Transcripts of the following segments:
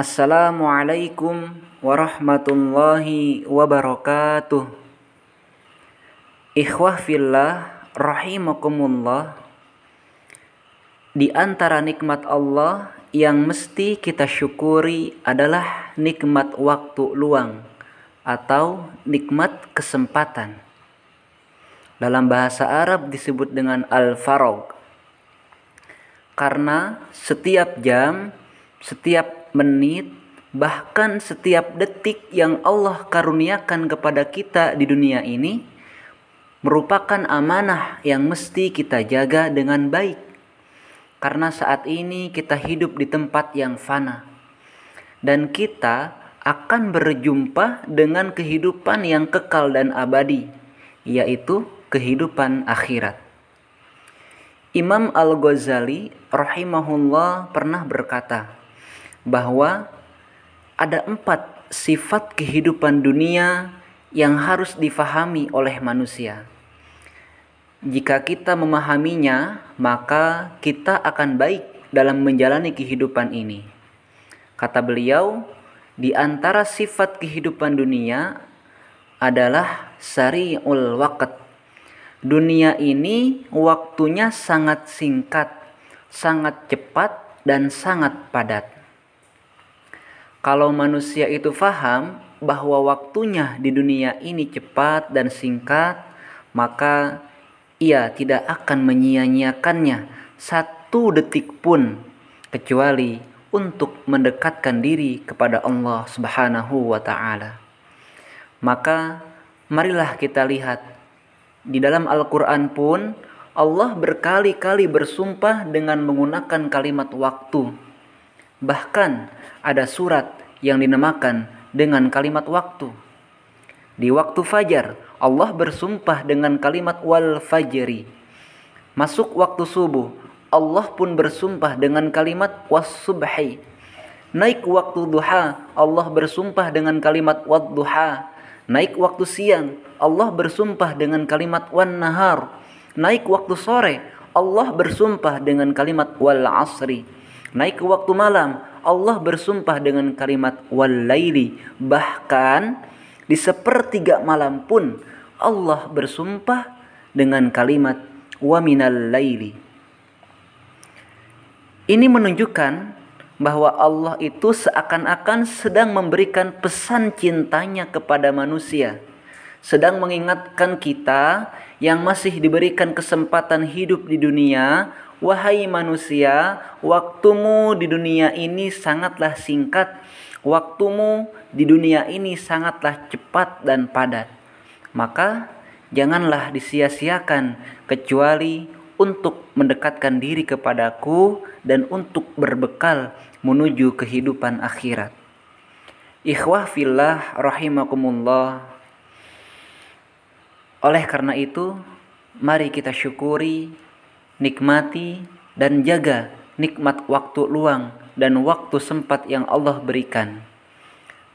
Assalamualaikum warahmatullahi wabarakatuh. Ikhwah fillah rahimakumullah. Di antara nikmat Allah yang mesti kita syukuri adalah nikmat waktu luang atau nikmat kesempatan. Dalam bahasa Arab disebut dengan al-farag karena setiap jam, setiap menit, bahkan setiap detik yang Allah karuniakan kepada kita di dunia ini merupakan amanah yang mesti kita jaga dengan baik. Karena saat ini kita hidup di tempat yang fana dan kita akan berjumpa dengan kehidupan yang kekal dan abadi, yaitu kehidupan akhirat. Imam Al-Ghazali rahimahullah pernah berkata bahwa ada empat sifat kehidupan dunia yang harus difahami oleh manusia. Jika kita memahaminya, maka kita akan baik dalam menjalani kehidupan ini. Kata beliau, di antara sifat kehidupan dunia adalah sari'ul waqt dunia ini waktunya sangat singkat, sangat cepat, dan sangat padat. Kalau manusia itu faham bahwa waktunya di dunia ini cepat dan singkat, maka ia tidak akan menyia-nyiakannya satu detik pun kecuali untuk mendekatkan diri kepada Allah Subhanahu wa taala. Maka marilah kita lihat di dalam Al-Quran pun Allah berkali-kali bersumpah dengan menggunakan kalimat waktu. Bahkan ada surat yang dinamakan dengan kalimat waktu. Di waktu fajar, Allah bersumpah dengan kalimat wal fajri. Masuk waktu subuh, Allah pun bersumpah dengan kalimat was subhi. Naik waktu duha, Allah bersumpah dengan kalimat wad duha. Naik waktu siang, Allah bersumpah dengan kalimat wan nahar. Naik waktu sore, Allah bersumpah dengan kalimat wal asri. Naik waktu malam, Allah bersumpah dengan kalimat wal laili. Bahkan di sepertiga malam pun Allah bersumpah dengan kalimat wa minal laili. Ini menunjukkan bahwa Allah itu seakan-akan sedang memberikan pesan cintanya kepada manusia sedang mengingatkan kita yang masih diberikan kesempatan hidup di dunia, wahai manusia, waktumu di dunia ini sangatlah singkat, waktumu di dunia ini sangatlah cepat dan padat. Maka janganlah disia-siakan kecuali untuk mendekatkan diri kepadaku dan untuk berbekal menuju kehidupan akhirat. Ikhwah fillah rahimakumullah oleh karena itu, mari kita syukuri, nikmati, dan jaga nikmat waktu luang dan waktu sempat yang Allah berikan.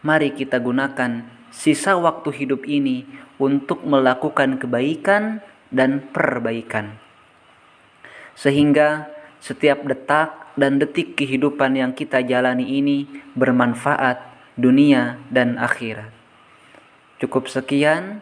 Mari kita gunakan sisa waktu hidup ini untuk melakukan kebaikan dan perbaikan. Sehingga setiap detak dan detik kehidupan yang kita jalani ini bermanfaat dunia dan akhirat. Cukup sekian.